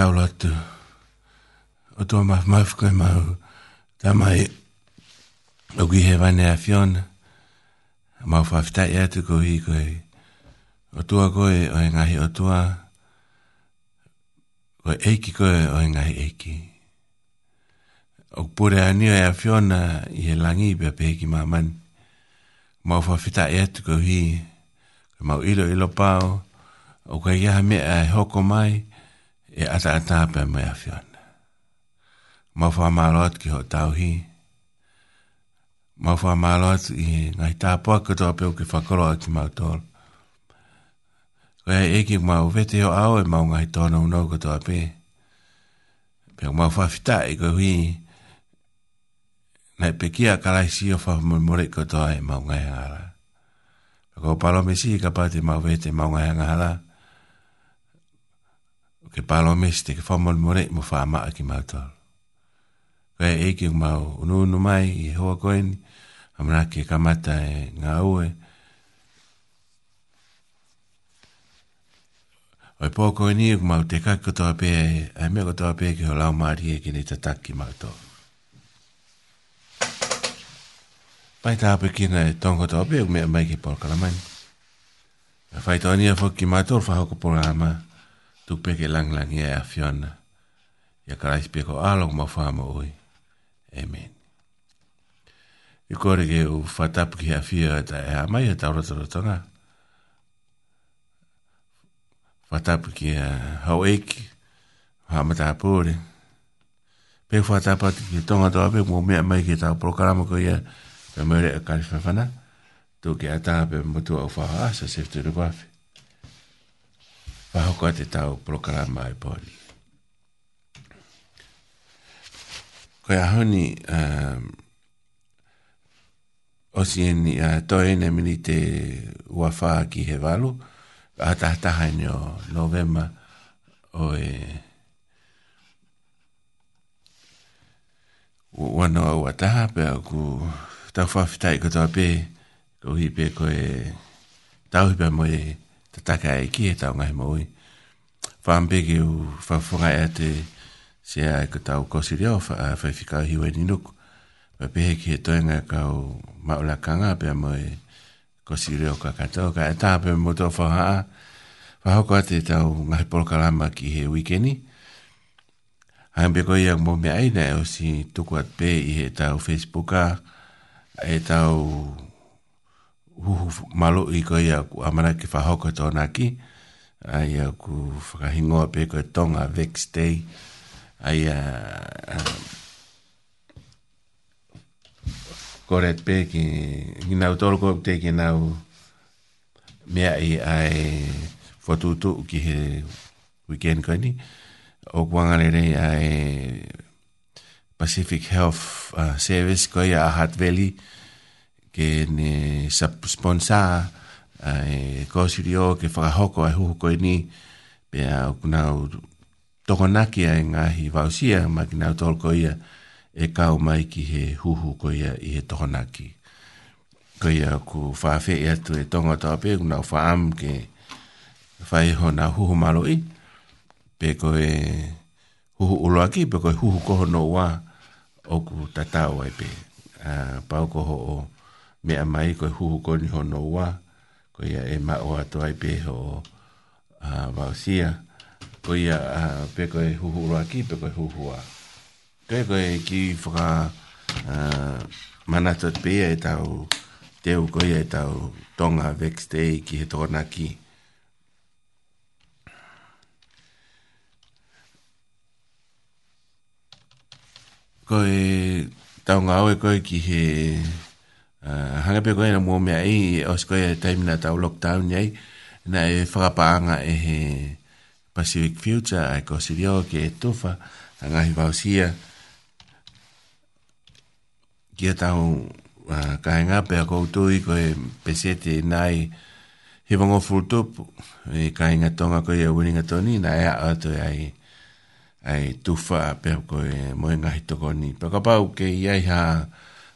tau latu. O tō maf maf koe mahu. Tā mai o gui he wane a fiona. Mau whaftai atu ko hi koe. O tua koe o engahi o tua. Koe eiki koe o engahi eiki. O pure anio e a fiona i he langi pia peki maman. Mau whaftai atu ko hi. Mau ilo ilo pao. O kai iaha mea e hoko mai. Mau e ata ata pe me afion. Ma fa malot ki ho tauhi. Ma fa malot i ngai ta po ko to pe ki fa kolo ki ma tol. Ko e ki ma vete ho au e ma ngai to no no ko to pe. Pe ma fa fita e ko hi. Na pe ki a kala si o fa mo mo ko to e ma ngai ara. Ko palo me si ka pa te ma vete ma ngai ngara. ngai ke palo meste ke fomol more mo fa ma ki ma to ve e ki ma no no mai e ho ko en amra ke kamata e nga ue o poko ni e kumau te kai kotoa pē e e mea kotoa pē ki ho lau maari e ki ni te taki mau tō. Pai tā pē ki nai e tōng kotoa pē e kumea mai ki pōr kalamani. E whai tō ni a fōki mau tō rwha hoko pōr āmaa. peke langlang ia a fiona. Ya ia alok ma mawhama ui. Amen. I kore ke u whatapu ki hawhia ta e hamai e tauratarotanga. Whatapu ki a uh, haueki, hamata hapore. Pe ati ki tonga toa pe mō mea mai ki tau prokarama ko ia pe mure a kari whawhana. Tō a tā pe motua au whaha asa seftu rupafi. Pa hoko te tau proklama e poni. Koe ahoni, um, o si eni, uh, toi ene mini te uafa ki he valu, a tahataha ene o novema, o e, wano au a taha, pe au ku, tau whawhitai katoa pe, kuhi pe koe, tau hipa moe, e, te taka e ki e tau ngahi maui. Whaam pege u whawhunga e te se a e ka tau kosi reo whaifikau hiwe ni nuku. Pa pehe ki he toenga kau maula kanga pia mo e kosi reo ka katoa ka e taa pia mo tau whaha Whahoko a te tau ngahi polkalama ki he weekendi. Hanga pia koi mō mea aina e osi tuku at pē i he tau Facebooka e tau huhu malo i ko ia ku amana ki whahoko tōna ki. A ia ku whakahingoa pe koe tonga vex day. A ia... Um, Koret pe ki... Ki nau tōru koe te ki nau... Mea i ai... Whatutu ki he weekend koe ni. O kuangare rei ai... Pacific Health uh, Service koe a Hat Valley ke ne sponsa eh, ai ko sirio ke fa hoko ai huko ni pe a kuna toko naki ai nga hi va sia ma kina tolko ia e ka mai ki he huhu ia i he toko naki ko ia ku fa fe ia tu e tonga ta pe kuna fa am ke fa i ho na huhu malo i pe ko e huhu ulo aki pe ko e huhu koho no wa oku tatau e pe uh, pau koho o me a mai koe huhu koni ni hono wa ko ia e ma o ato ai pe ho a va sia ko ia pe koe huhu hu ki pe koe huhu a ko koe ki fra a mana to pe e tau te u ko ia e tau tonga vex te ki he tona ki ko tau ngā oe koe ki he Ah, hanga pe koe na mua mea i os koe time na tau lockdown yei na e whakapaanga e he Pacific Future ai ko si ke e tufa a ngahi vau sia kia tau uh, kahenga pe a koutu i koe pesete nai he vongo fulltupu e kahenga tonga koe e winninga toni na ea atoe ai ai tofa pe a koe moe ngahi tokoni pe ka pau ke iai haa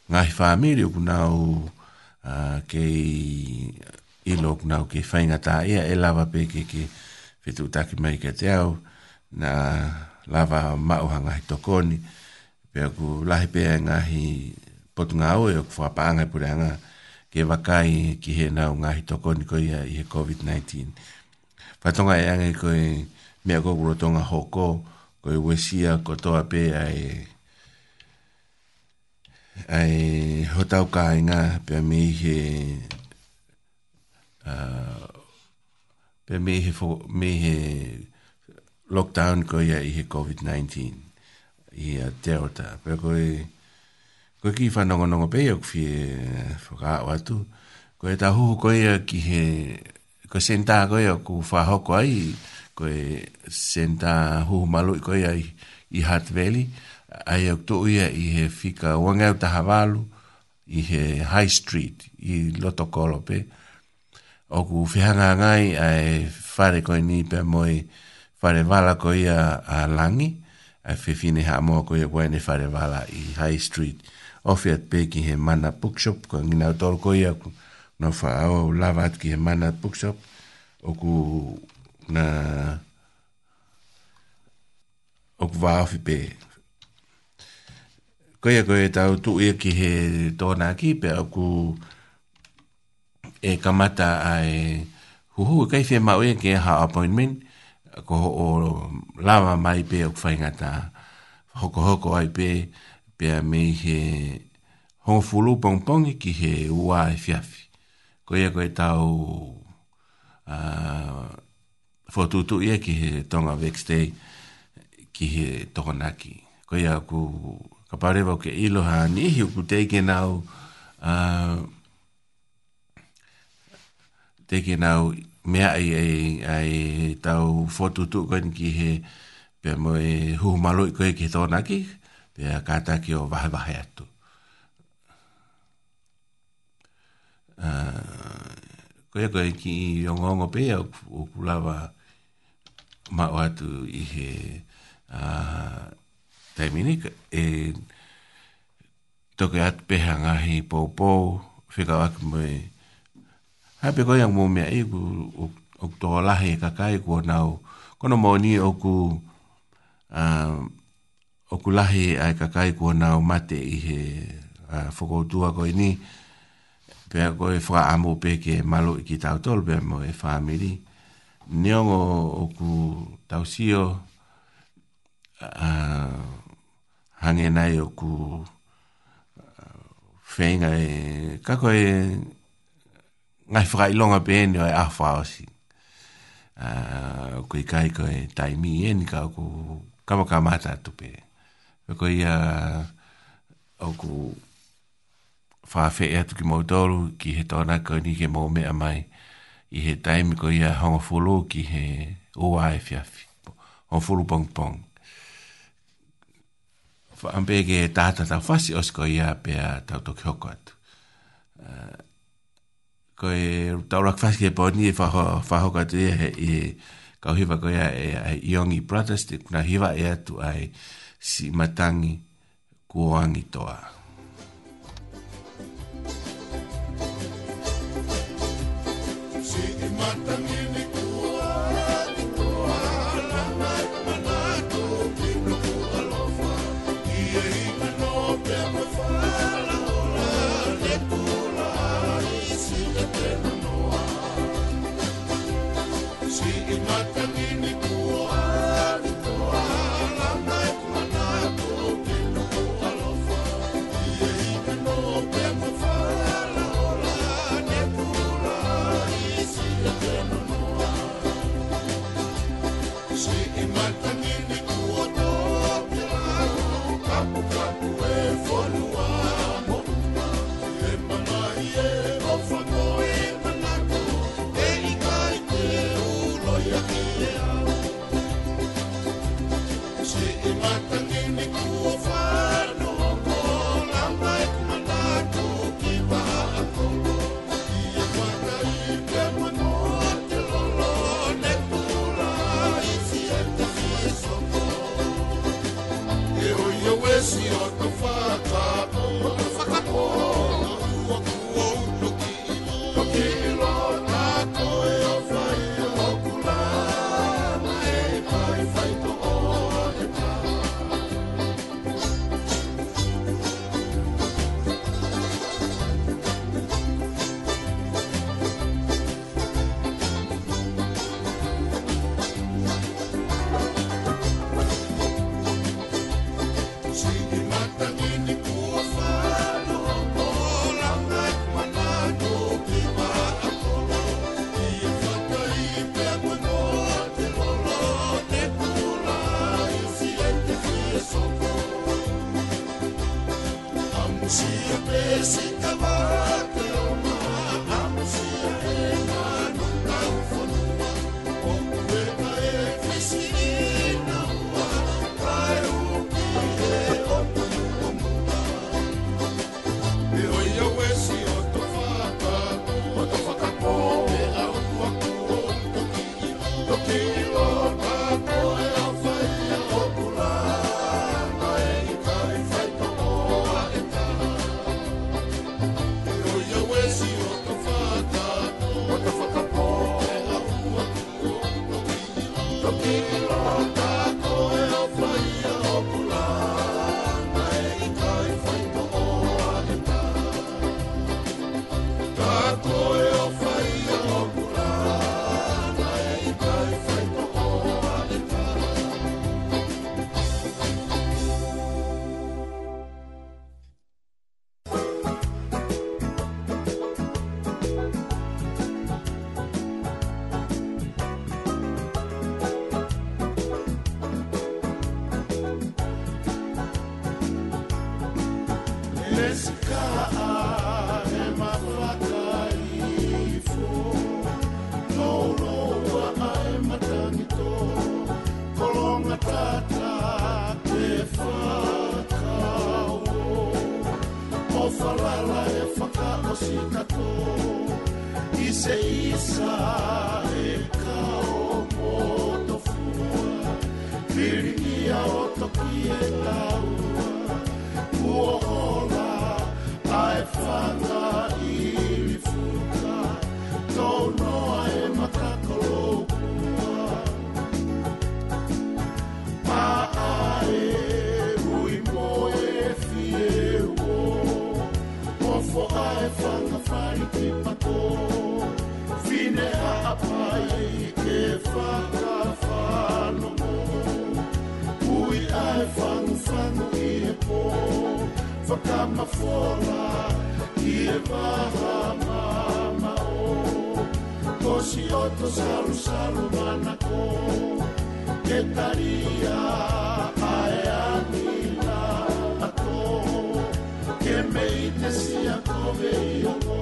ngahi whaamiri o kunao uh, kei ilo o kunau kei whaingata ia e lava pe ke ke whetu taki mai ke te au na lava mauha ngahi tokoni pe aku lahi pe ngahi potu ngā oe o ku whapaanga i e pureanga ke wakai ki he nau ngahi tokoni ko ia i he COVID-19 Whatonga e angi koe mea kokuro tonga hoko ko koe wesia kotoa pe ai e ai ho tau ka inga pe mi he uh, pe mi he fo, he lockdown ko ia i he COVID-19 i a terota pe ko i ko ki fa nongo nongo pe yok fi fo ka watu ko ta hu ko ia ki he ko senta ko ia ku fa ho ko ai ko senta hu malu ko ia i, i hat valley ai au to ia i he fika wanga ta havalu i he high street i loto kolope o ku fihanga ngai ai fare ko ni pe moi fare vala ko ia a langi a fifine ha mo ko ia wene fare vala i high street o fiat pe ki he mana bookshop ko ngina to ko ia ku no fa o lavat ki he mana bookshop o ku na o ku va pe koe koe tau tu e ki he tōna ki pe aku e kamata ai huhu kai fe ma oe ke ha appointment ko ho o lava mai pe o whaingata hoko hoko ai pe pe a mei he hong fulu pong pong ki he ua e fiafi koe koe tau uh, fotutu ia ki he tonga vex day ki he tokonaki koe aku ka pare wau ke ilo ni hi uku teike nau teike nau mea ai ai, tau fotu tu koin ki he pe mo e huu malo i koe ki tōna ki pe kata ki o vahe vahe atu uh, koe koe ki i yongongo pe a ukulawa ma o atu i he Tai mini ka e toke at peha ngahi pou pou, whika waki mui. Hai pe koiang mō mea i ku uk toho lahi e kakai kua nau. Kono mō ni oku, uh, um, oku lahi ai kakai kua nau mate i he uh, whakoutua koi ni. Pea koi whaka amu pe ke malo i ki tau tolu pea mō e whaamiri. Neongo oku tausio, uh, hange nai o ku uh, whenga e kako e ngai whakai longa pēne o e awha o si. Uh, koe kai ko e taimi e ni ka o ku kamaka mata atu pē. Koe ia o ku whawhee atu ki mautoro ki he tōna ko ni ke mōme a mai i he taimi ko ia hongo fulu ki he oa e fiafi. Hongo fulu pong pong. whaambege e tāta tau whasi osko ia pia ta to hoko atu. Ko e tau rak fasi ke pōni niin fa whahoko atu ia he i kau ko ia e yongi Brothers ti na hiva e tu ai si matangi kuangi toa. Si matangi sina to i se isa e ka o moto fua kiri ia o toki e tau mafola i e vaha ma ma o ko si oto saru saru mana ko ke taria ae a mila a ko ke me i te si a ko me i o ko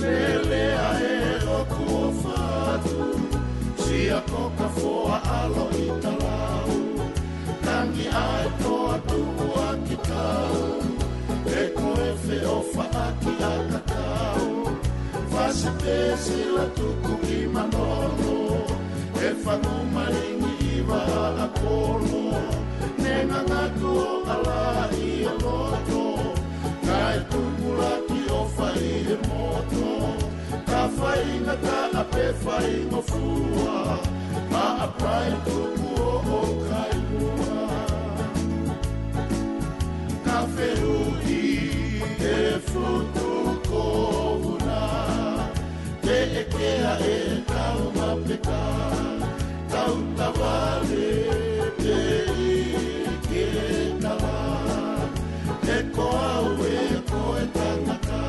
le le a e o ko fatu si a ko ka fatu se pese la tuku ki manolo E fangu maringi iwa ala kolo Nena ngatu o ala i aloto e Kai tumula ki o fai e moto Ka fai na ka ape fai no fua Ma aprae tuku o o kai lua Ka feru ki e futu ea e tau mapeka Tau tawale te ike tawa E ko au e ko e tangata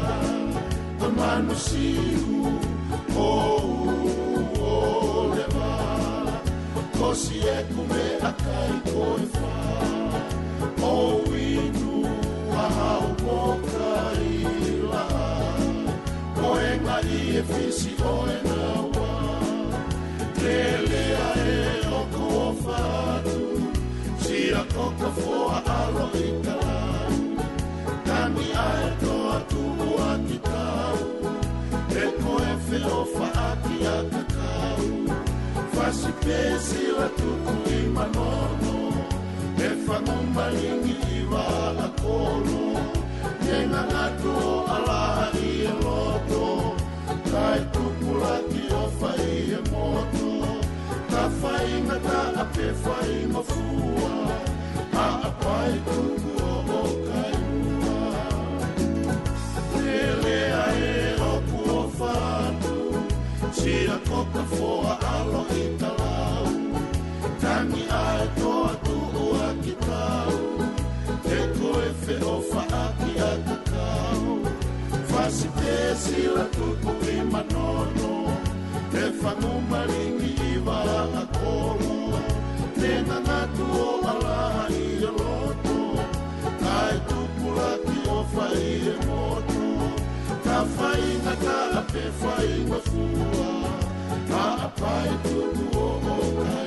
Ta manu siu o o lewa Ko si e kume a kai ko e wha O inu a hau mokai mali efisi koenawa kelea e okoa fatu siakokafoa aloita tani aetoa tua kitau e koe feofa aki akakau fasipesi la tuku i manono e fagumbaligi iwa colo, Yenga ngato ala i loto sai tu pula ki o fai e moto Ta fai me ta a pe fai ma fua A a pai tu ku o o kai ua Tele a e o ku o fatu Tira koka fua alo e sila tupu i manono Te whanu maringi i wala kolo Te nangatu o alaha i a loto Ka e tupu laki o whai e moto Ka whai na ka ape whai na fua Ka apai tupu o o kai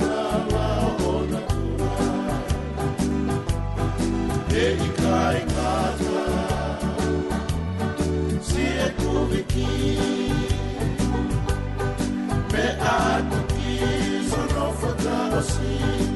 Me atukizo no fata osi.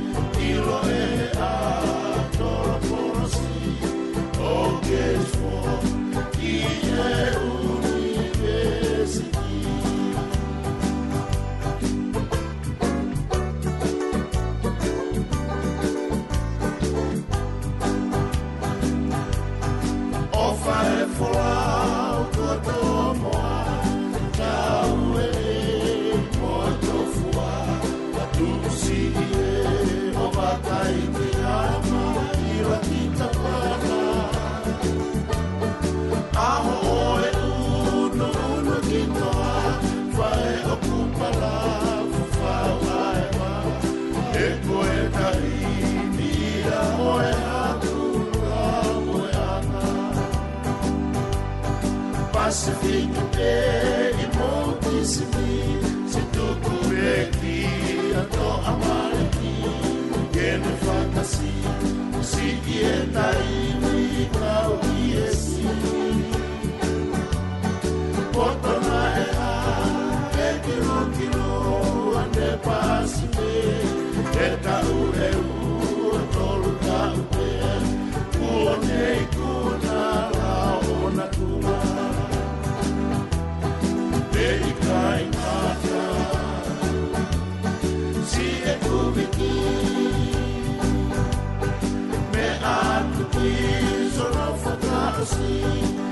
Eh, se fica pé e monte se me se tu comer aqui a tua amar aqui que me falta se se que é tá aí me pra o que é se porta na é a é que não que não ande passe me é tá o é o a tua lugar o que é o que é assim.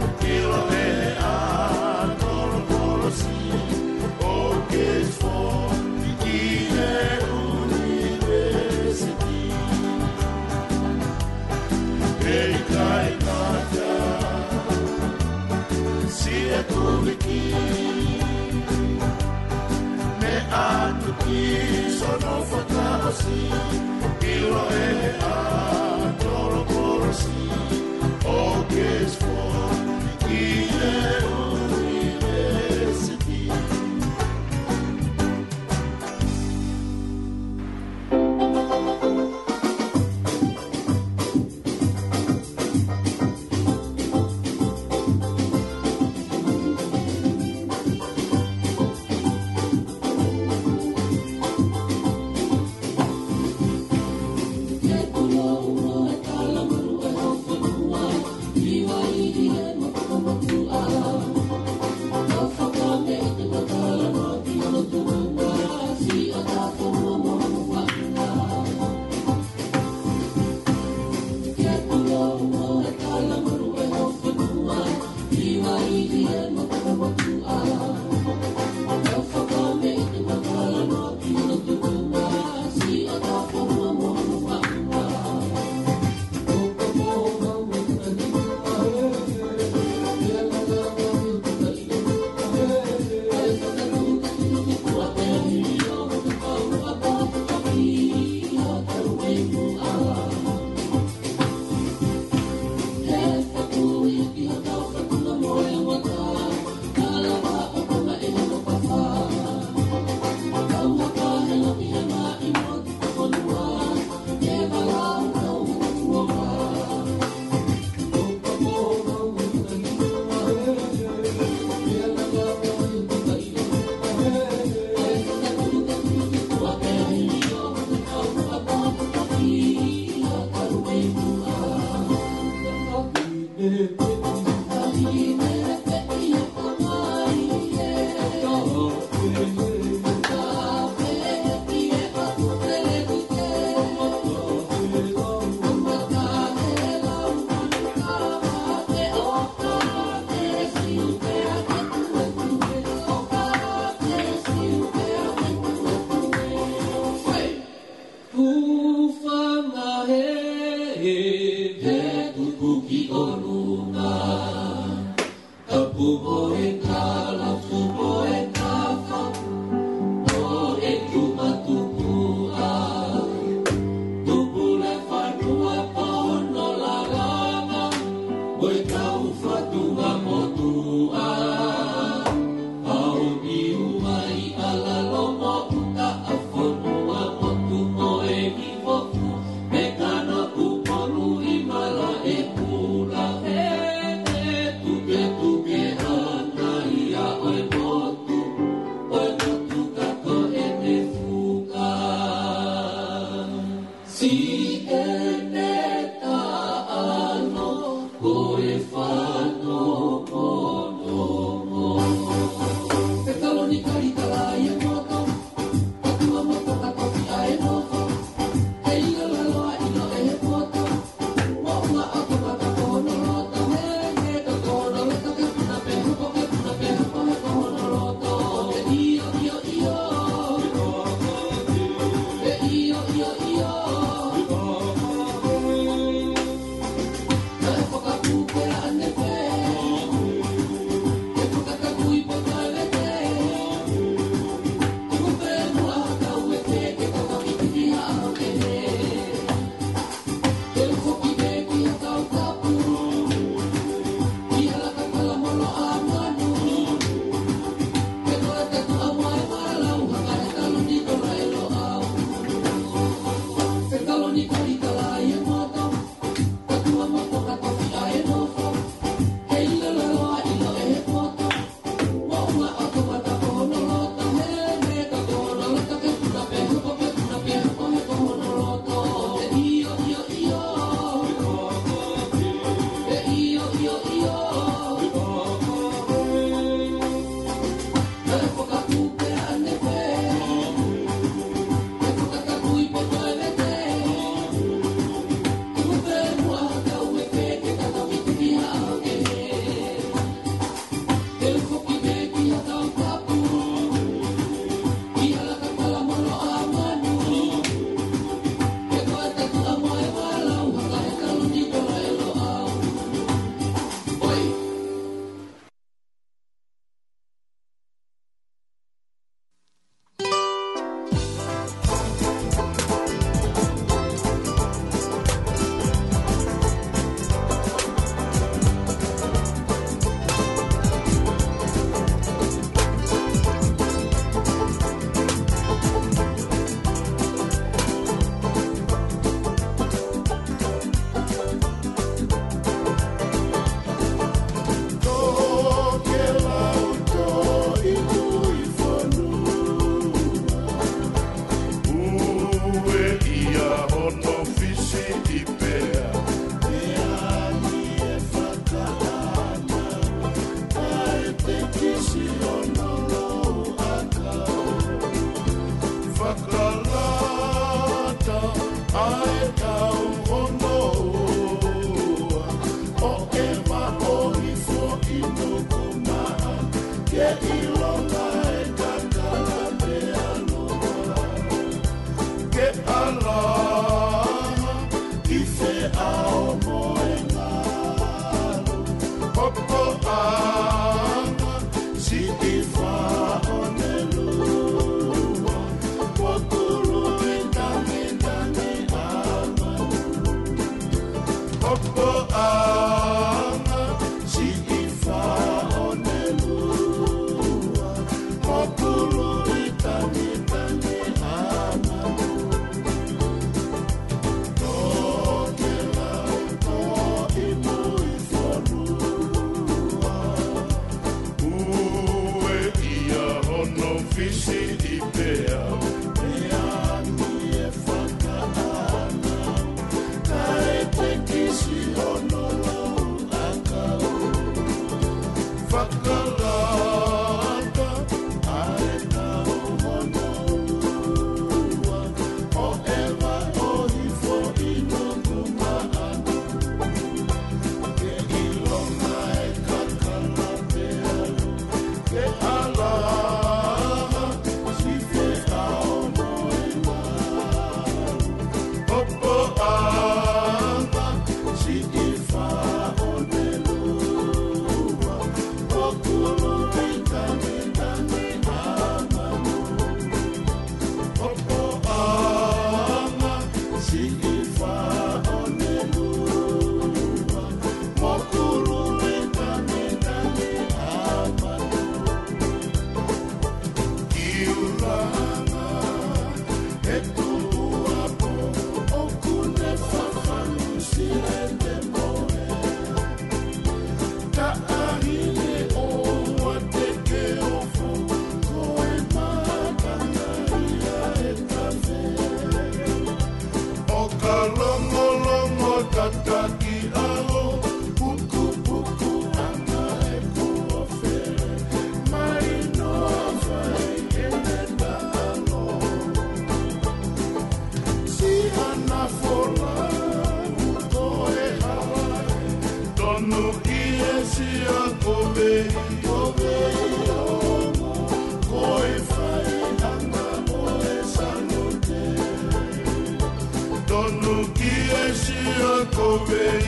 Oh, man.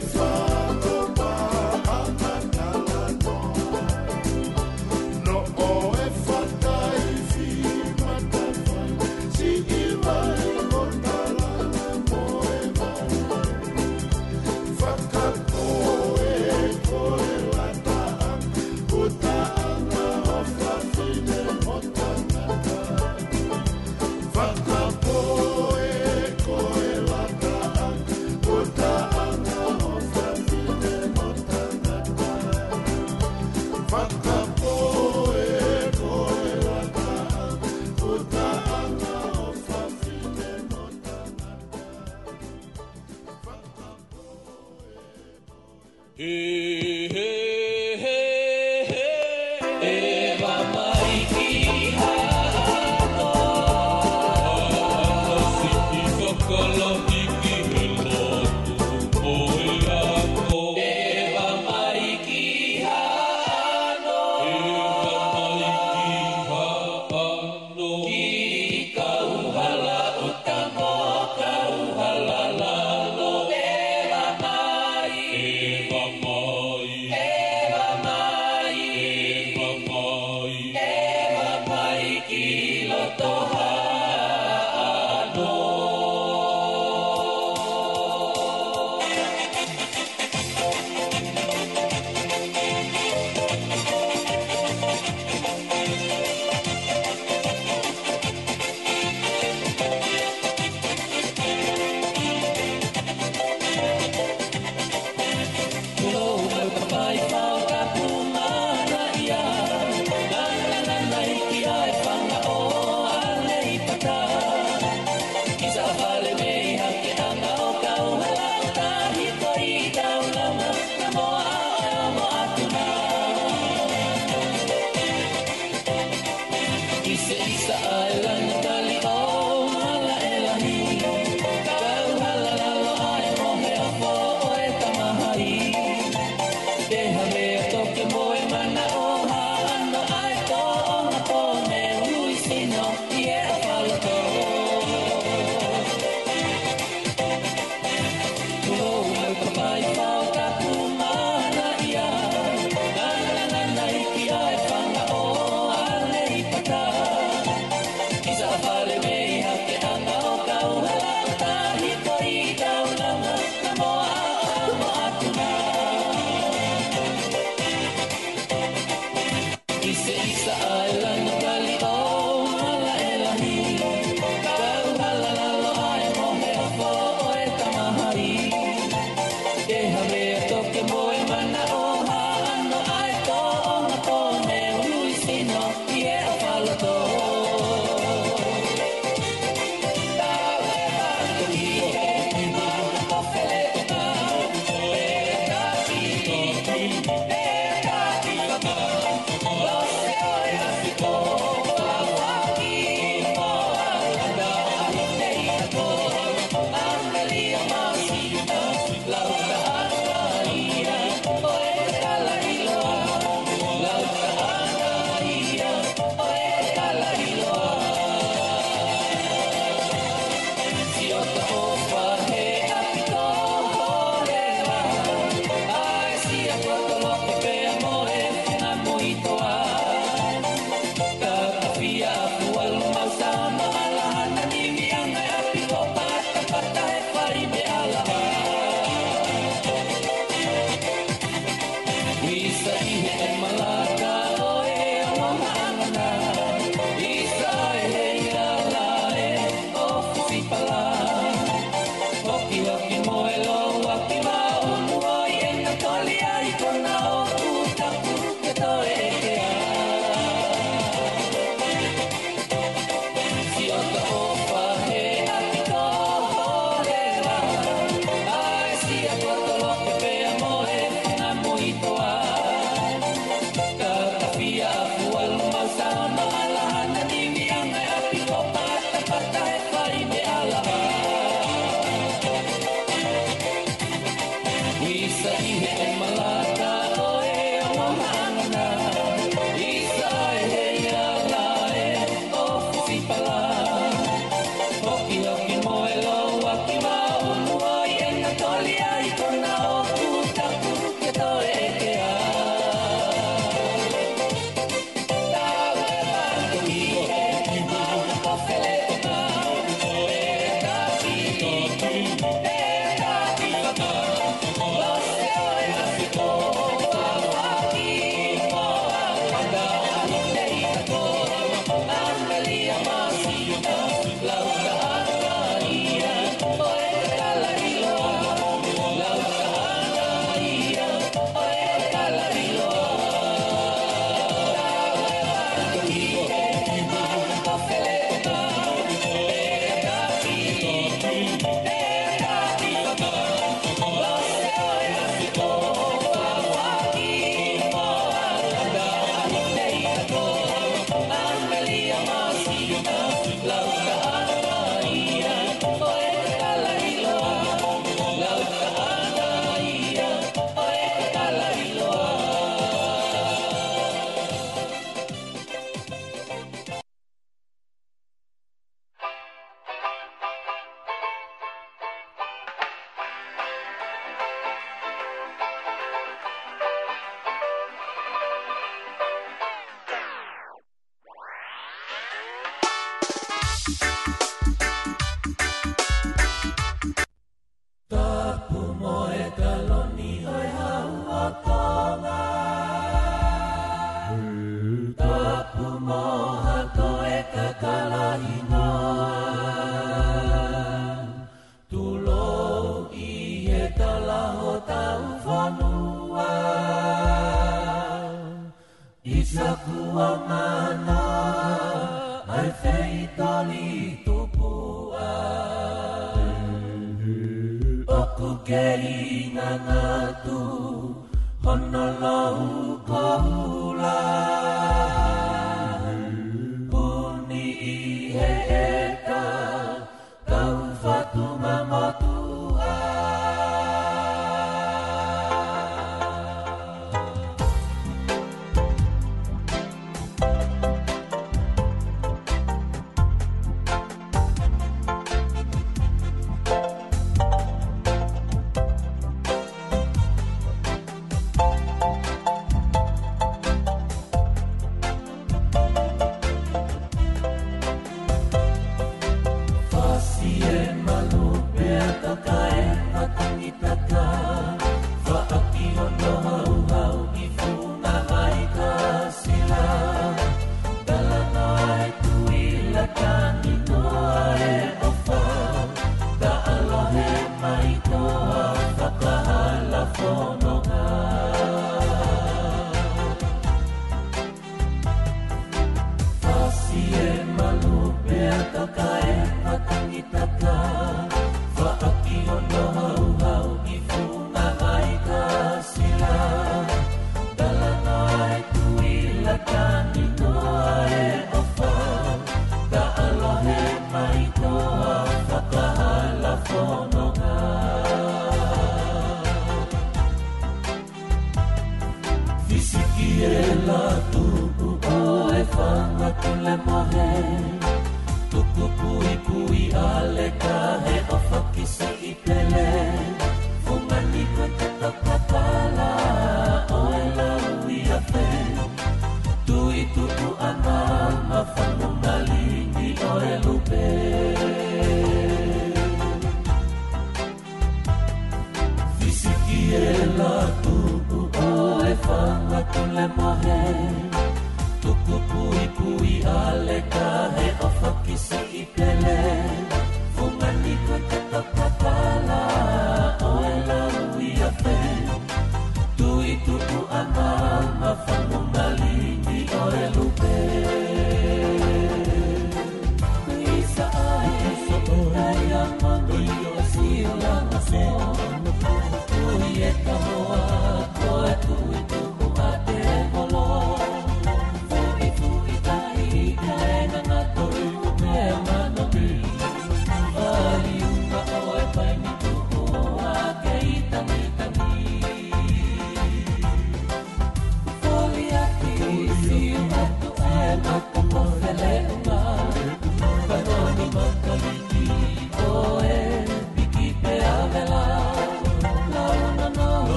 the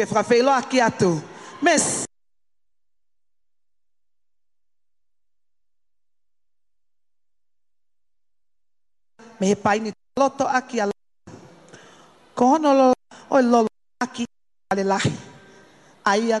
que frappei lo aqui a tu. Mas me pai ni loto aqui a Kono lo oi lo aqui ale lá. Aí a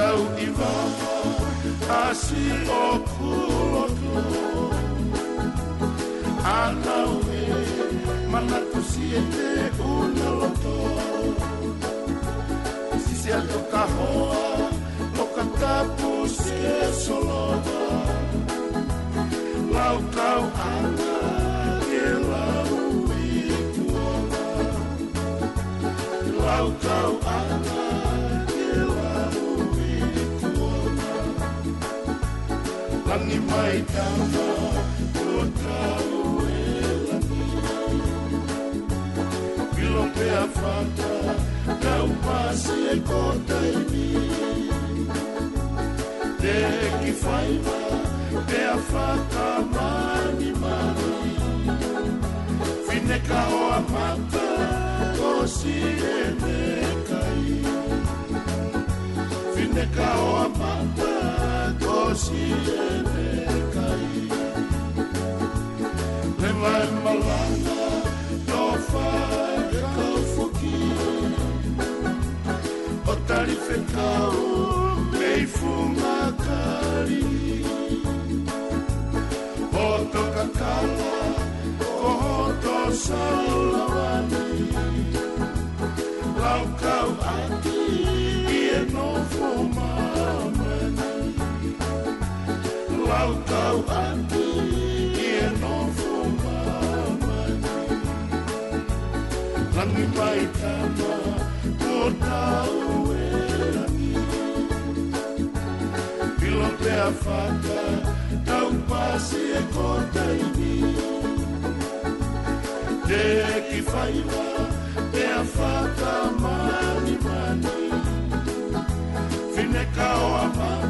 cautiva Asi o kulotu Anaue Manatu siete unaloto Sisia tokahoa Lokatapus kesoloa Lau kau anga Kelau ikuona Lau kau anga him right down the porta Pilo pe afranta Deu e conta em mim De que faima Pe mani mani Fine ca o amanta Tosire ne cai Fine ca o amanta tosi e kai Le vai malanga to fa e ka foki O tari fetau me i funga kari O toka kala o hoto saulawani Lau kau ati i e no fuma tau tau anu i e nofo mamani Rangi pai tama ko tau e rangi Pilo te a whaka tau pasi e kota i mi Te ki whaiwa te a whaka mani mani Fine kao a mani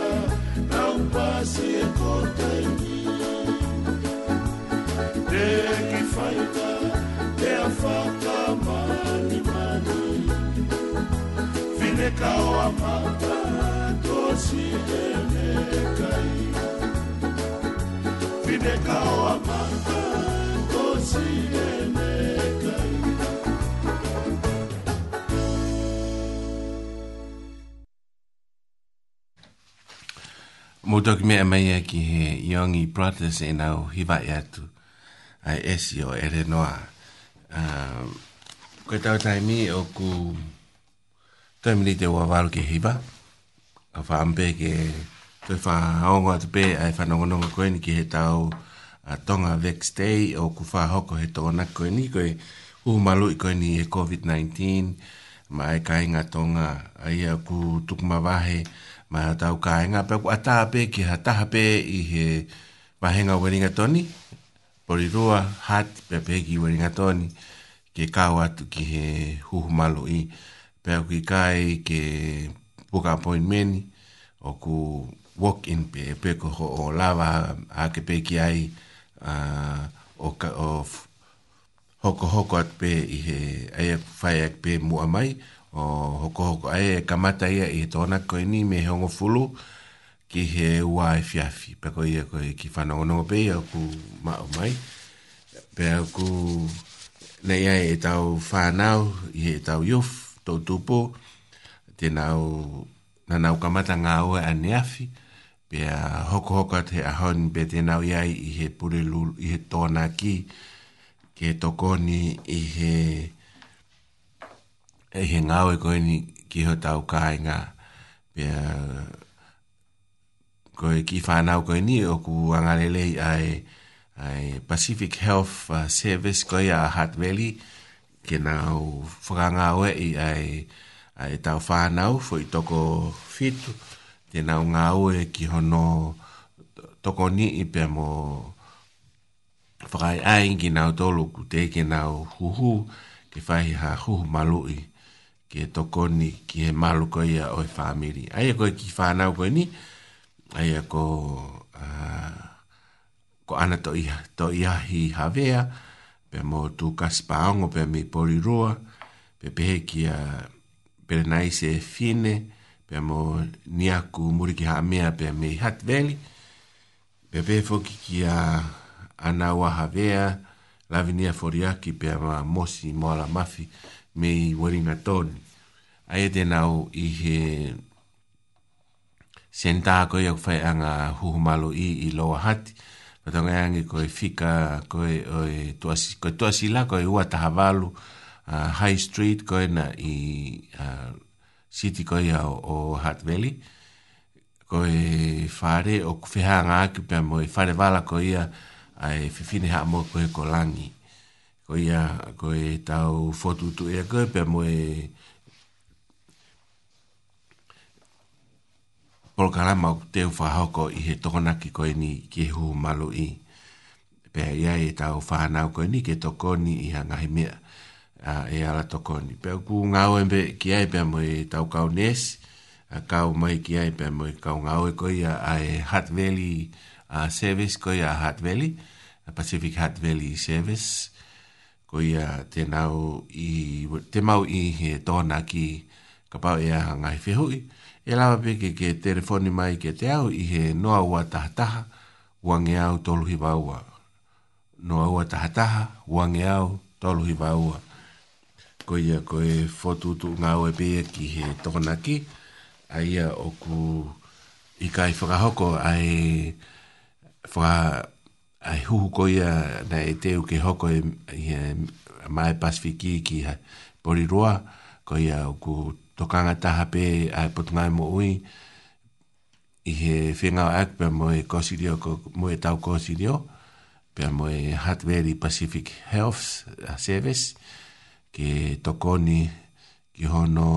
Mō tōki mea mai a ki he Yongi Brothers e nau hiwa e atu a esi o ere noa. Uh, koe tau tai mi o ku Tēmini te wā wāru ki hiba. A wha ke te wha aonga te pē ai wha nongonongo koe ni ki he tau a tonga vex day o ku wha hoko he tōna koe ni koe umalu i koe ni e COVID-19 ma e kāinga tonga a ia ku tukuma wahe ma a tau kāinga e pe ku atā pē ki ha taha pē i he wahenga weringa toni porirua hat pe pē ki weringa toni ke kāu atu ki he malu i. Uh, pe ki kai ke book appointment o ku walk in pe e pe ko ho o lava a ke pe ki ai a o ka o hoko hoko at pe i he ai fai ak pe mu mai o hoko hoko ai e kamata ia i tona ko ni me hongo fulu ki he ua e fiafi pe ko ia ko ki fana ono pe ia ku ma mai pe aku nei ai e tau fanao i he tau yofu tau tupo, te nau, na nau kamata ngā oe a neafi, pia hoko hoko te ahon, pia te nau iai i he pure lulu, i he tōna ki, ke tokoni i he, i he ngā oe koini ki ho tau kāinga, pia koe ki whānau koe ni o ku angarelei ai, ai Pacific Health uh, Service koe a Hutt Valley, ke na whakanga oe i ai, ai tau whanau fo i toko fitu te na o ngā oe ki hono toko ni i pia mo whakai ai ki na tolu ku te ke na o huhu ke whahi ha huhu malu i ke toko ni ki he malu ko ia oe whamiri ai e koe ki whanau koe ni ai e ko uh, ko ana to ia to ia hi havea ai pe mo tu kaspaongo pe mi poliroa, pe pehe ki a pere naise e fine, pe mo niaku muriki haa mea pe mi hat veli, pe pehe foki ki a ana waha vea, lavi nia foriaki pe a mosi moala mafi me i waringa toni. Ae te nau i he sentako i au whaianga huhumalo i i loa hati, Patonga yangi koe fika, koe oe, tuasi, koe tuasi la, koe ua tahavalu, uh, High Street, koe na i uh, City koe ia o, o Hart Valley. Koe whare o kuwheha ngā aki pia moe whare wala koe ia ai whiwhine haa moe koe ko langi. Koe ia koe tau fotu tu ea koe pia moe... Uh, polokalama o te whahoko i he tokonaki koe ni ki hu malu i. Pea ia e tau whahanau koe ni ke tokoni i hangahi mea uh, e ala tokoni. Pea ku ngāo embe ki ai pia mo e tau kau nes, kau mai ki ai pia mo e kau ngāo e koe a, a e Hutt Valley Service koe a Hutt Valley, Pacific Hutt Valley Service koe a tenau i, te mau i he tōna ki kapau e a hangahi whihui e lawa peke ke telefoni mai ke te au i he noa ua tahataha wange au tolu hiwa ua. Noa ua tahataha wange au tolu hiwa ua. Ko ia ko e fotutu ngā ue pia ki he tokona ki a ia oku i kai whakahoko ai e whaka ai e huhu ko ia na e teu ke hoko e, i mai pasifiki ki ha poriroa ko ia o ku tokanga taha pe ai potongai mo ui, i he whingau ak pe mo e kosi rio, mo e tau kosi rio, pe mo e Hutt Valley Pacific Health Service, ke tokoni ki hono,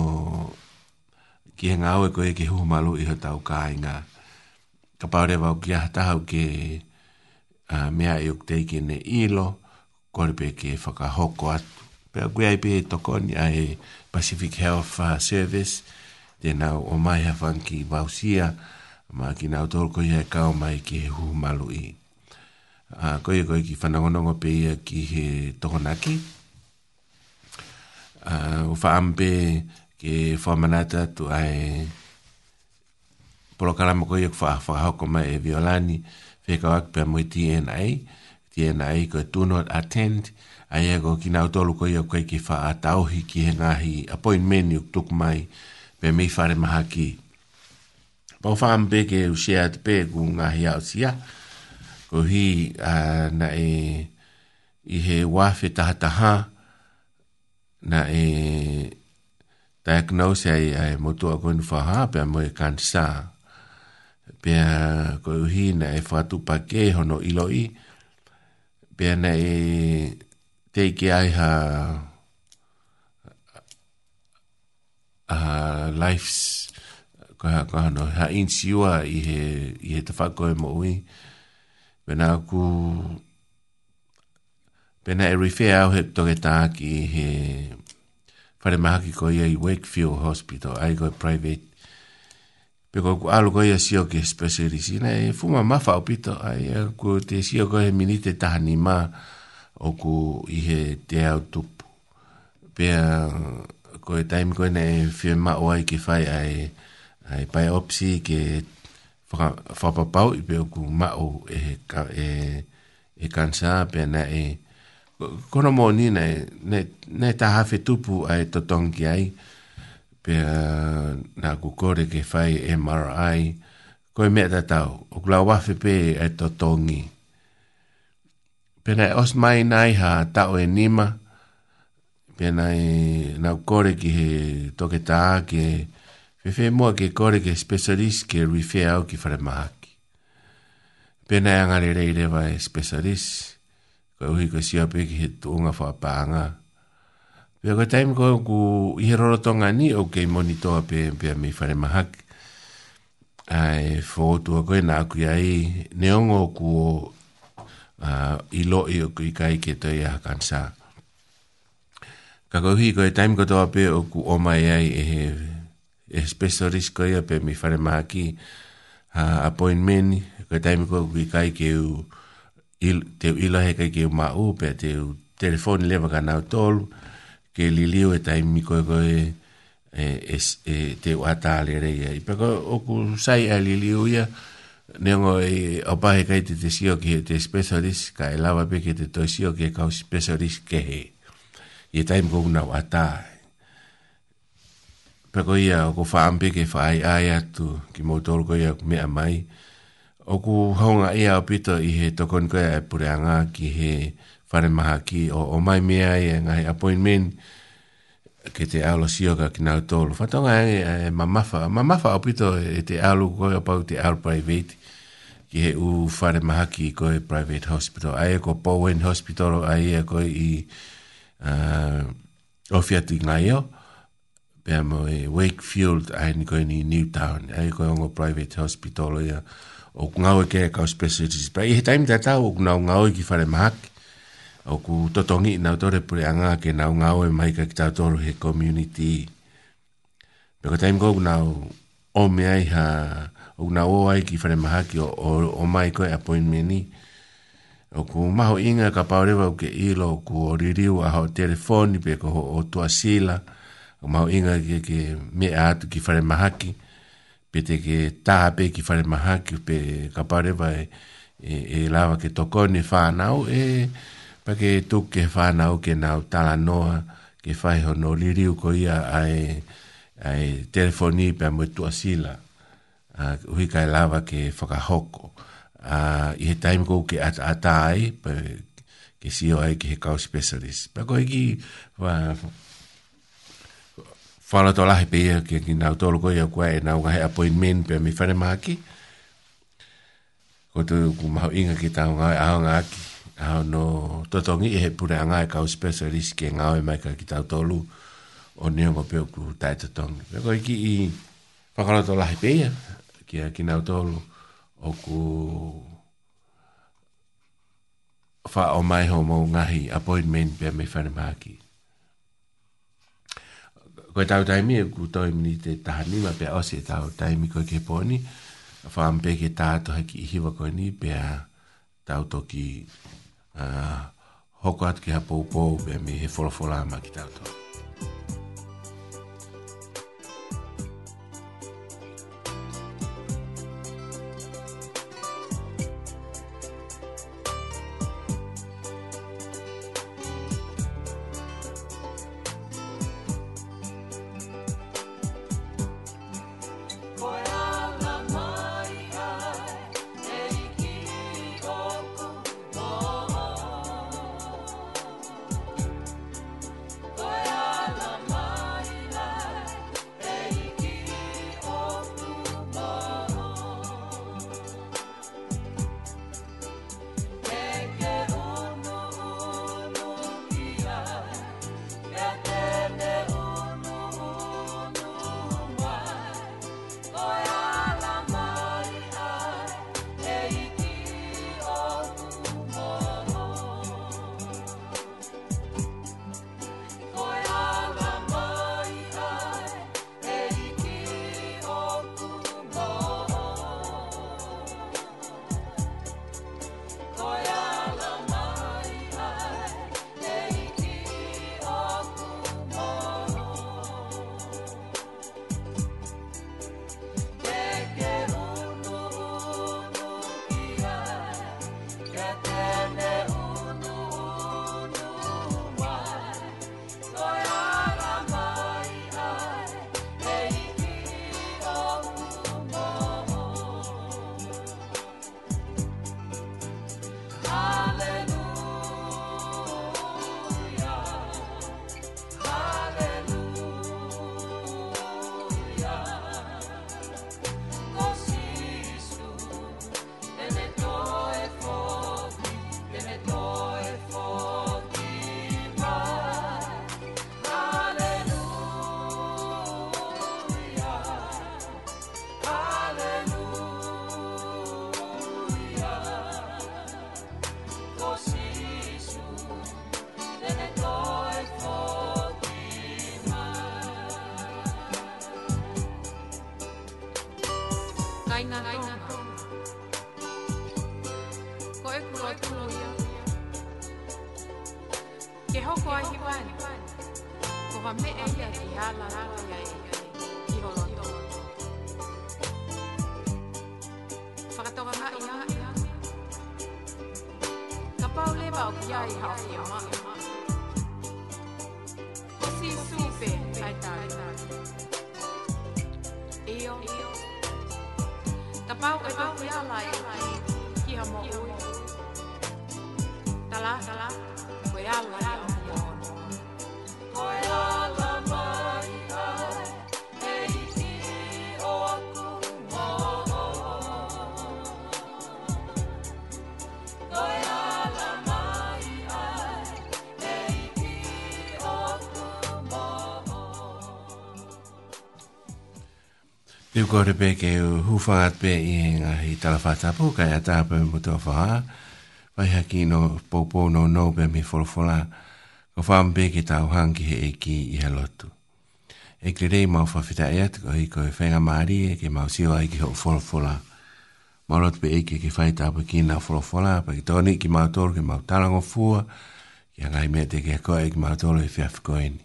ki henga au e koe ki huumalu i ho tau kāinga. Ka paure vau ki aha tahau ke uh, mea i ukteiki ne ilo, kore pe ke whakahoko atu. Pea kui ai pe tokoni ai Pacific Health uh, Service, tēnā o mai hawhan ki Vausia, mā ki nā tōru koi hei kao mai ki he hu malu i. Uh, koi e koi ki whanangonongo pe ia ki he tohonaki. Uh, o whaampe ke whamanata tu ai polokarama koi e ak whahawhahoko mai e violani, whekau ak pia mui TNA, TNA koi tūnot attend, TNA, ai ego ki nau tolu ko ia kai ki fa atauhi ki he ngahi appointment ni tuk mai pe mi fare maha ki pa fa am be u sia te pe ku ngahi au sia ko hi na e i he wafe taha na e diagnose ai ai motu a koinu fa ha pe mo e kansa pe ko hi na e fa tu pa ke hono ilo i pe na e te ke ai ha a uh, lives ko ha ko no ha in siwa i he i te tafa ko e mo wi bena ku bena e refer au he to ta ki he pare ma ki ko i Wakefield Hospital ai go private pe ko ku alu ko i sio ke specialist ina e fuma mafau pito ai ku te sio ko he minite tahani ma o ku i he te au tupu. Pea, ko e taimi koe ne e whia ma oai ki whai ai, ai pai opsi ke whapapau i pe o ku ma o e, e, e, kansa pea na e kono mō ni ne, ne, ne ta hawhi tupu ai to tongi ai pea na ku kore ke whai MRI koe mea ta tau o ku la wafi pe e totongi ai Pena os mai nai ha tau e nima. Pena e nau kore ki he toke ta ke Fefe mua ke kore ke specialist ke rife au ki whare mahaki. Pena e angare rei rewa e specialist. Koe uhi koe sia pe ki he tuunga wha pānga. Pia koe taim koe ku ihe ni o kei monitoa pe pia mi whare mahaki. Ai, whootua koe nā kuia neongo ku uh, i loi o kui kai ke tei aha kansa. Ka kauhi koe taim katoa pe o ku oma e ai e he e special risk koe a pe mi whare maha ki uh, appointment koe taim koe kui kai ke u il, te u ilohe kai ke u ma u pe te u telefoni lewa ka nau tolu ke li liu e taim mi koe koe e, e, e te u atale reia. I pe koe o ku sai a li liu ia yeah nengo e opahe kai te te sio ki te specialist ka e lava peke te to sio ki e kau specialist ke he. Ie taim kou nau ata Pako ia o ko whaam ke whaai ai atu ki motor ko ia mea mai. O ku honga ia o pito i he tokon koe e pureanga ki he whare maha ki o, o mai mea e ngai appointment ke te aula sioka ki nau tolu. Whatonga e, e mamafa, mamafa o pito e, e te aulu koe pau te aula private ki he u whare mahaki i koe private hospital. Ai e ko Bowen Hospital, ai e koe i uh, ofia ti ngaio, pia mo e Wakefield, ai ni koe ni Newtown, ai e koe ongo private hospital ia. O ngau e kei e kau specialties. Pai he taimi tātau o ngau ngau ki whare mahaki o ku totongi na tore pure anga ke na nga o e mai ka ki tatoru he community pe taim ko na o me ai ha o na o ai ki fare maha ki o, o, o mai ko appointment ni o ku maho inga ka paure wa ke ilo ku o ririu a ho telefoni pe ko o tua sila o maho inga ke ke me atu ki fare maha ki pe te ke taha ki fare maha ki pe ka paure e, e, e ke tokoni whanau e pake tuk ke whanau ke nau tala noa ke whai hono liriu ko ia ai, ai telefoni pe amu tua sila hui kai lava ke whakahoko uh, i he taimu kou ke ata ata ai pa, ke sio ai ke he kau specialist pa ko eki whala tō lahi pe ia ke nau tolu ko ia kua e nau ngahe appointment pe amu whanemaki ko tu kumau inga ki tāu ngai aonga aki Au no totongi e he pune anga e kau specialist ke ngāwe mai ka ki tau tolu o nio mo peo ku tai totongi. Pego i ki i whakaroto lahi peia ki a ki nau tolu o ku wha o mai ho mo ngahi appointment pia me whane maki. Koe tau taimi e ku toi mini te tahani ma pia osi e tau taimi koe ke poni a whaampe ke tātohe ki ihiwa koe ni pia tau toki ki Ah, hoko atu ki hapoupou pe mi he folofola ma ki tātou. ko te pe ke hu whakat pe i ngā hi tala whātapu, kai a tāpe mo tō whaha, pai haki no pōpō no nō pe mi wholawhola, ko whaam pe ke tāu hangi he e ki i he lotu. E kre rei mau whawhita e atu, ko hi ko e whenga maari e ke mau siwa i ki ho wholawhola. Mau lotu pe e ke ke whai tāpe ki ngā wholawhola, pa ki tōni ki mau tōru ke mau tarango fua, ki a ngai mea te ke koe ki mau tōru i e whiafikoeni.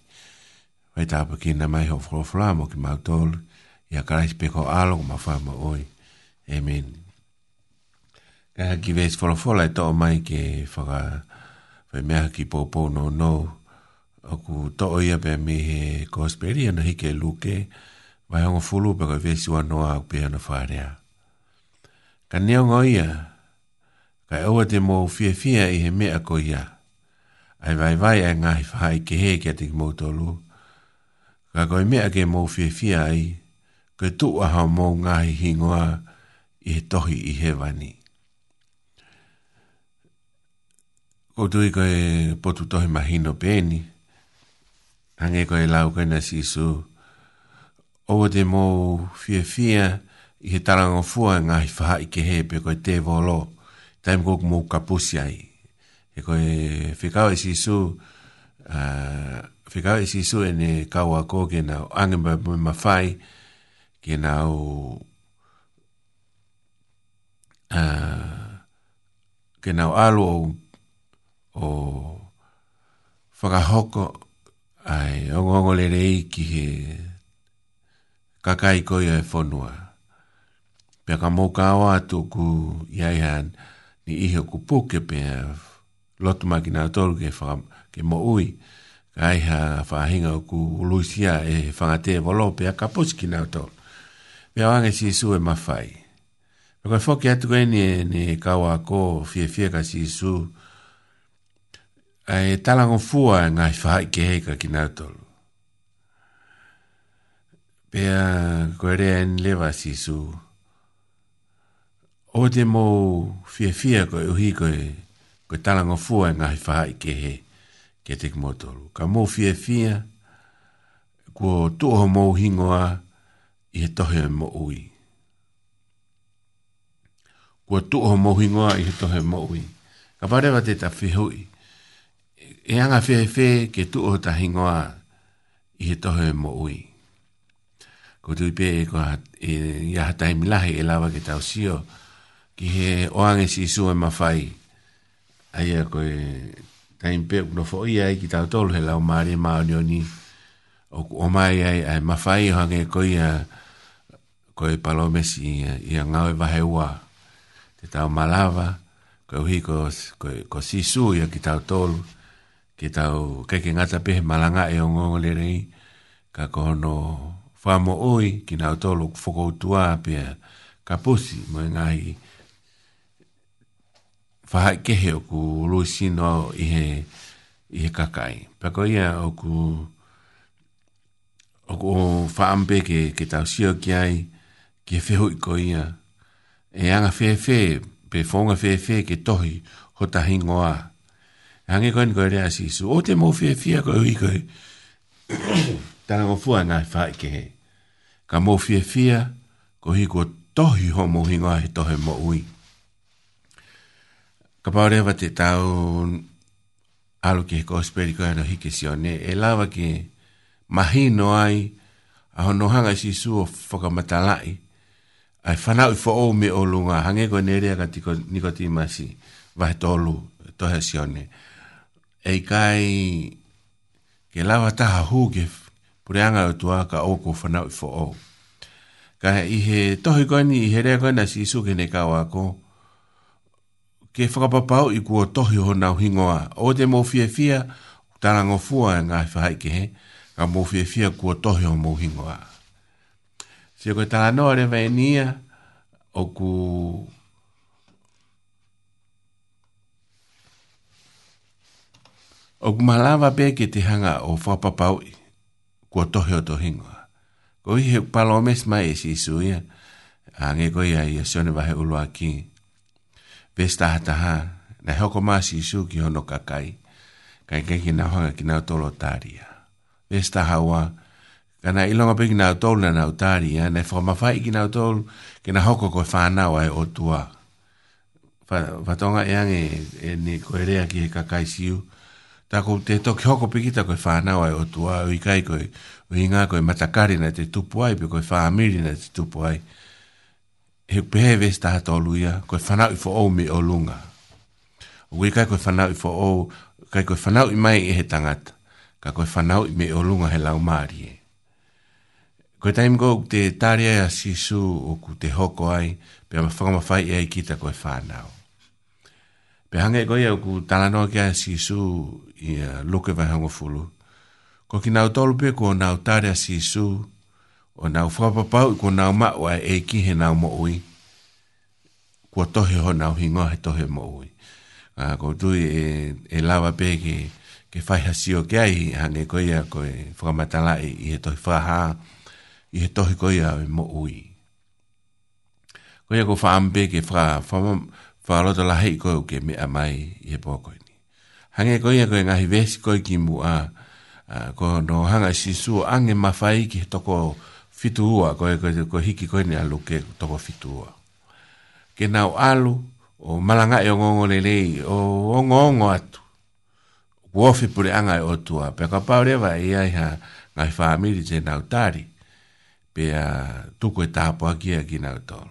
Whai tāpe ki ngā mai ho wholawhola mo ki mau tōru, ia karaisi peko alo ma mawhae ma oi. Amen. Ka haki vesi for e to mai ke whaka whai mea haki pōpō no no. Oku toa ia pia me he kōsperi ana hike luke. Vai hongo fulu pe koi vesi wa noa au pia na wharea. Ka neonga ia. Ka e oa te mō fia fia i he mea ko ia. Ai vai vai ai ngahi whai ke he kia te ki mō tolu. Ka koi mea ke mō fia ke mō fia fia ai ko tu aha mo ngai hingoa i he tohi i he wani. Ko tu i koe potu tohi mahino pēni, hange koe lau koe nasi su, owa te mō fia fia i he tarango fua ngai whaha i ke he pe koe te volo, taim koe mō kapusi ai. He koe whikawa i e si su, uh, whikawa e si su e ne kaua kōke na angemba mō mawhai, genau nga genau alo o o whakahoko ai ongo ongo le rei ki he kakai koi e whonua pia ka mouka awa atu ku iai han ni iho ku puke pia lotu maki nga toru ke, wha, ke mo ui ka aiha whahinga ku uluisia e whangatea volo pia ka puski nga toru e aga si isu e mawhai. E koe whoki atu e ni, ni e kawa ko fie fie ka si isu, e talango fua e ngai whahai ke hei ka kinautolu. Pea koe rea en lewa si isu, o te mō fie fie koe uhi koe, koe talango fua e ngai whahai ke hei ke te kumotolu. Ka mō fie fie, kua tuho mō hingoa, kua i he tohe mo ui. Kua tu o mohi ngoa i he tohe mo ui. Ka parewa te ta whihui. E anga whihe whe ke tu o ta hingoa i he tohe mo ui. Ko tui pē e kua e iaha taimi lahi e lawa ke tau sio ki he oange si su e mawhai. Aia koe taimi pē kuna fo ia i ki tau tolu he lau maare maa o ni o mai ai ai mawhai hange koe ia uh, ko e palo mesi i a ngau e vahe ua te tau malawa ko e uhi ko, ko, ko si su i a ki tau tolu ki tau keke ngata pehe malanga e o ngongo lerei ka kono whamo oi ki nau tolu whakoutua pia ka pusi mo e ngahi whahai kehe o ku lui sino i he i he kakai. Pako ia o ku o ku whaampe ke, ke tau sio ki ai, ki e whehoi ko ia. E anga whewhe, pe whonga whewhe ke tohi, ho ta hingoa. E hangi koin koe rea si su, o te mou whewhe ko ui koe, tana o fua ngai whae ke he. Ka mou whewhe ko hi ko tohi ho mou hingoa he tohe mo ui. Ka pao rewa te tau alu ke he ko speri koe no hike si o ne, e lawa ke mahi no ai, a honohanga si su o whakamatalai, ai fana u fo me o lunga hange ko nere ga tiko nikoti masi va tolu to hesione e kai ke lava ta ha huge purianga o tua ka o ko fana u fo o ka i he to ko ni i here ko na si su ke ne ka wa ko ke fra papa i ko to ho na hingoa o de mo fie fie tarango fua nga fai ke ka mo fie fie ko to hi ho mo hingoa Si e koe tāno are vai nia, o ku... O ku malawa pē ki te hanga o whapapau kua tohe o tohingoa. Ko i he palo mes mai e si isu ia, a nge koe ia i a sione vahe ulua ki. Ves tahataha, na hoko maa si isu ki hono kakai, kai kai ki na hoanga ki nao tolo tāria. Ves tahawa, kai kana i longa pēki nāu tōlu na nāu tāri, ya, eh? nei whakamawhai ki nāu tōlu, ki nā hoko koe whānau ai o tua. Whatonga iang e, e ne koe rea ki he kakai siu, tā ko te toki hoko pēki tā koe whānau ai o tua, ui kai koe, ui ngā koe matakari na te tupu ai, pe koe whāmiri na te tupu ai, he pēhe ves taha tōlu ia, koe whanau i ou me o lunga. Ui kai koe whanau i fo ou, kai koe whanau i mai i e he tangata, ka koe whanau i me o lunga he laumārie. Ko e taimiko o te tārea a sisu o ku te hoko ai, pe ama a whakamawhai e kita koe whānau. Pe hangai koe au ku talanoa ki a sisu i a luke vai fulu. Ko ki nau tolu pe ko nau tārea sisu, o nau whapapau i ko nau maua e ki he nau moui, kua tohe ho nau hingoa he tohe moui. Uh, ko tui e, e lawa pe ke, ke whaiha si o ke ai, hangai koe a koe whakamatalai i he tohi whaha, whaha, i he tohi koe ia i mo ui. Koe ia ko whaampe ke wha, whaaloto la hei koe uke mea mai i he pōkoi ni. Hange koe ia koe ngahi vesi koe ki mu a, a ko no hanga si su ange mawhai ki he toko fitu ua, koe ko, te hiki koe ni alu ke toko fitu ua. Ke nau alu, o malanga e ongongo lelei, o ongongo atu. Wofi pure anga e otua, pe ka paurewa e ia iha ngai whaamiri te tari pe a tuku e tāpo a kia ki nau tōru.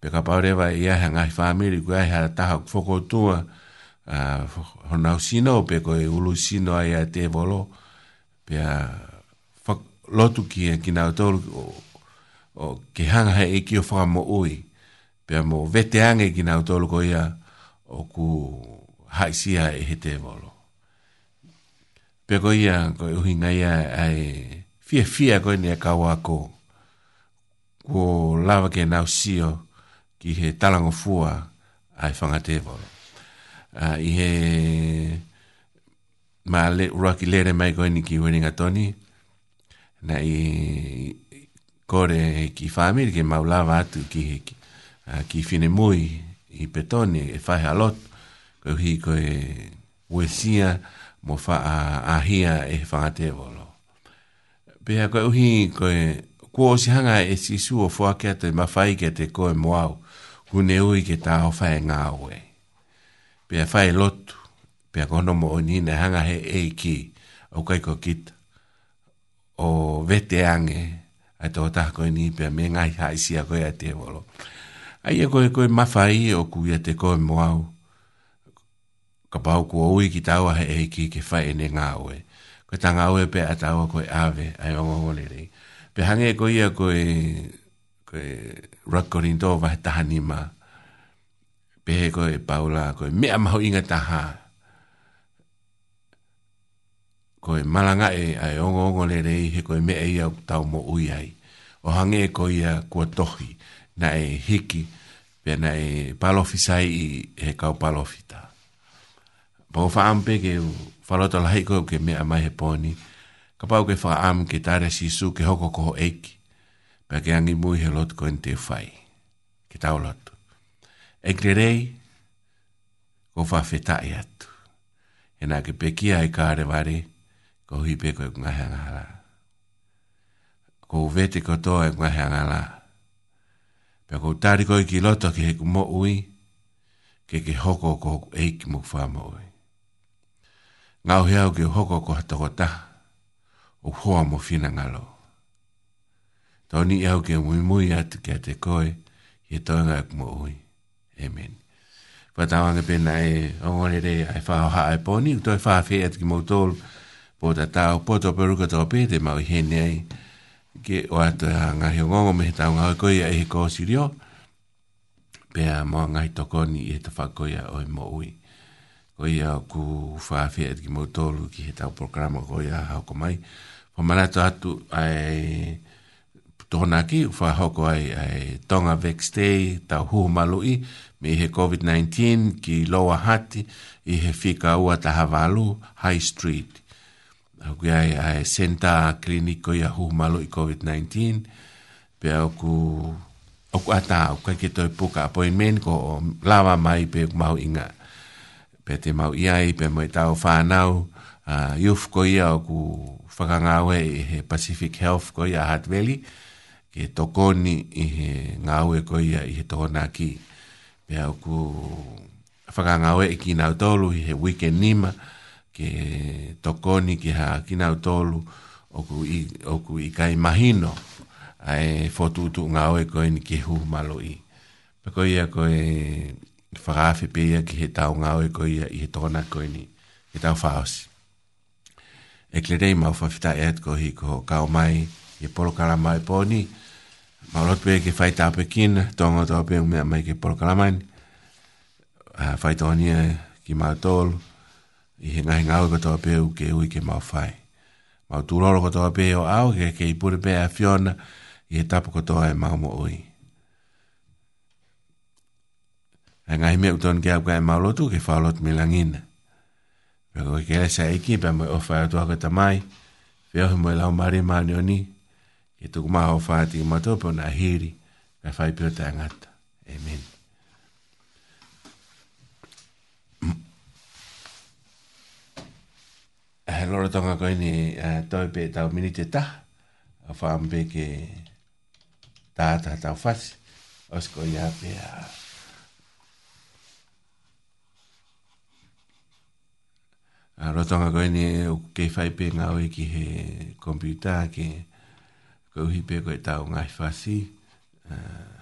Pe ka pāore wa i ahe ngahi whāmiri ku ahe a taha whokotua honau sino pe ko e ulu sino ai a te volo pe a lotu ki a ki nau o, o ke hanga hei e o whaka mo ui pe mo vete ange ki nau tōru ia o ku haisia e he te volo. Pe ko ia ko e uhinga ia ai fia fia koe ni a kawa ko ko lava ke nau sio ki he talango fua ai whangate volo. Uh, I he ma le, uraki lere mai koe ni ki weringa toni na i kore ki whamiri ke mau lava atu ki, he, ki, uh, ki fine mui i petoni e a lot koe hi koe uesia mo wha ahia e whangate volo pia koe uhi koe kua o si hanga e si su o fua kia te mawhai kia te koe moau hune ui ke tā o whae ngā oe. Pia whae lotu, pia kono mo o nina hanga he e ki au kai ko kita o vete ange ai tō tā koe ni pia me ngai hai si a koe a te wolo. Ai e koe koe mawhai o kuia te koe moau ka pau kua ui ki tāua he e ki ke whae ne ngā oe ko tanga ue pe atawa koe ave, ai ongo ngolere. Pe hange e ko ia koe, koe rakorin tō vahe tahanima, pe he koe paula, koe mea mahu inga taha, koe malanga e ai ongo ngolere, he koe mea ia tau mo uiai. O hange e ko ia kua tohi, na e hiki, pe na e palofisai i he kau palofita. Pau faampe ke u, falota la heiko ke mea mai he poni. Ka pau ke wha am ke tare sisu ke hoko koho eiki. Pea ke angi mui he lotu koen te whai. Ke tau lotu. E kre rei, ko wha whetai atu. E nā ke pekia e kāre ware, ko hui peko e ngahe angala. Ko vete kotoa e ngahe angala. Pea ko tari koe ki loto ke he kumo ui, ke ke hoko ko eiki mu wha mo ui nga o hea o ke hoko ko hata ko ta, o hoa mo fina ngalo. Tau ni au ke mui mui atu kia te koe, i e tau kumo ui. Amen. Whatawanga pena e ongore rei ai whaho haa e poni, kuto e whaha whea atu ki mautolo, po ta tau, po tau peruka tau pe te mau hene ai, ke o atu a ngahi o ngongo me he tau ngau koe e he kōsirio, pe a mō ngai toko ni i koe a oi mo ui ko ia ku fa fi et ki motolu ki eta programa ko ia ha ko mai fo mana to atu ai tona ki fa ha ko ai ai tonga vexte ta hu malui me he covid 19 ki loa hati i he fika ua ta havalu high street ku ai ai senta kliniko ia hu malui covid 19 pe ku o ku ata ku ki to puka appointment ko lava mai pe mau inga ai pe te mau ia i pe mai tau whanau uh, iuf ko ia o ku whakangawe i he Pacific Health ko ia Hutt Valley ke tokoni i he ngawe ko ia i he tohona ki pe au ku whakangawe i ki nau tolu i he weekend nima ke tokoni ki ha ki nau tolu ku, i, ku i kai mahino ai fotutu ngawe ko ni ke hu malo i pe ko ia ko e whakaafi pe ia ki he tau ngā oe ko ia i he tōna koe ni, he tau whaosi. E kle rei mau whawhita e atko hi ko kao mai, he polo karama e pōni, mau lotu e ke whaita ape kina, tōngo tō ape mea mai ke polo karama ni, uh, whaita honia e, ki mau tōlu, i he ngahi ngā oe ko tō ape u ke ui ke mau whai. Mau tūroro ko tō ape o au ke ke i pūre pē a fiona, i he tapu ko tō e mau mo ui. ngai me uton ke apka maulo tu ke falot milangina pe ko ke sa eki, pe mo ofa tu ko mai, fe ho mo la mari manioni ke tu ma ofa ti mato po na hiri pe fai pe tangata amen eh, Lora tonga koe ni eh, toi pe tau minite ta, a whaampe ke tātata tau whasi, osko ia pe a... Ah. a ah, rotonga ko ni o ke fai pe nga we ki he computer ke ko hi pe ko tau ngai fasi ah,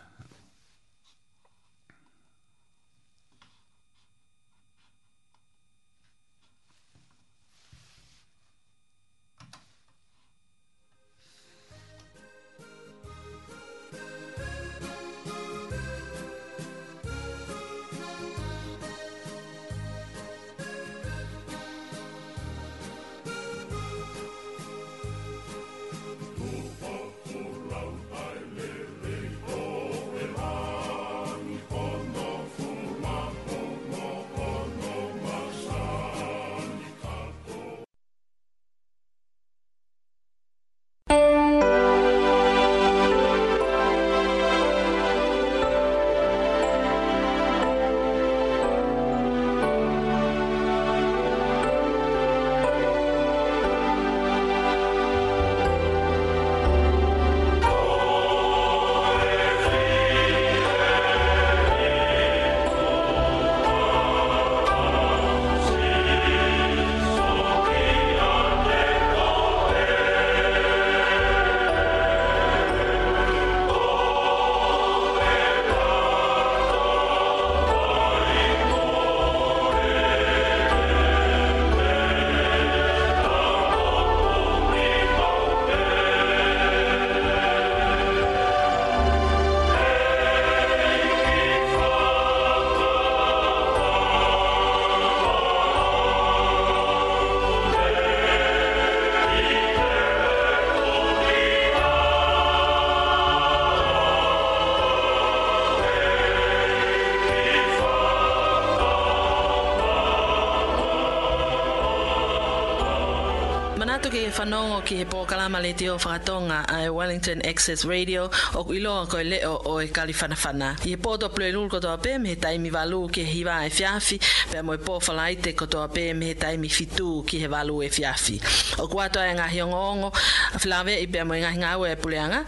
toki e whanongo ki he pōkalama le teo whakatonga Wellington Access Radio o iloa koe leo o e I he pōtoa plue lulu kotoa he taimi walu ki he hiwa e fiafi mo kotoa he taimi fitu ki he walu e fiafi. O ngahi ongo a whilawe i mo ngahi e puleanga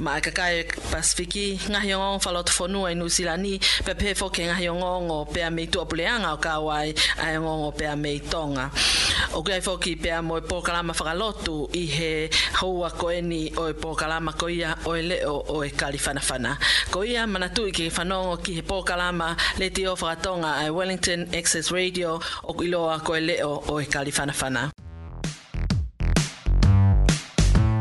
ma kakai pasifiki ngahi ongo whalotu i nusilani foke ngahi ongo puleanga o kawai ongo O kia foki pōkalama whakalotu i he o e pōkalama ko ia o e leo o e kari whanawhana. Ko ia manatu i whanongo ki he pōkalama le te o whakatonga ai Wellington Access Radio o iloa ko e leo o e kari whanawhana.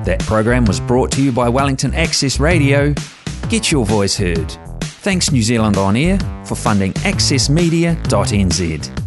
That program was brought to you by Wellington Access Radio. Get your voice heard. Thanks New Zealand On Air for funding accessmedia.nz.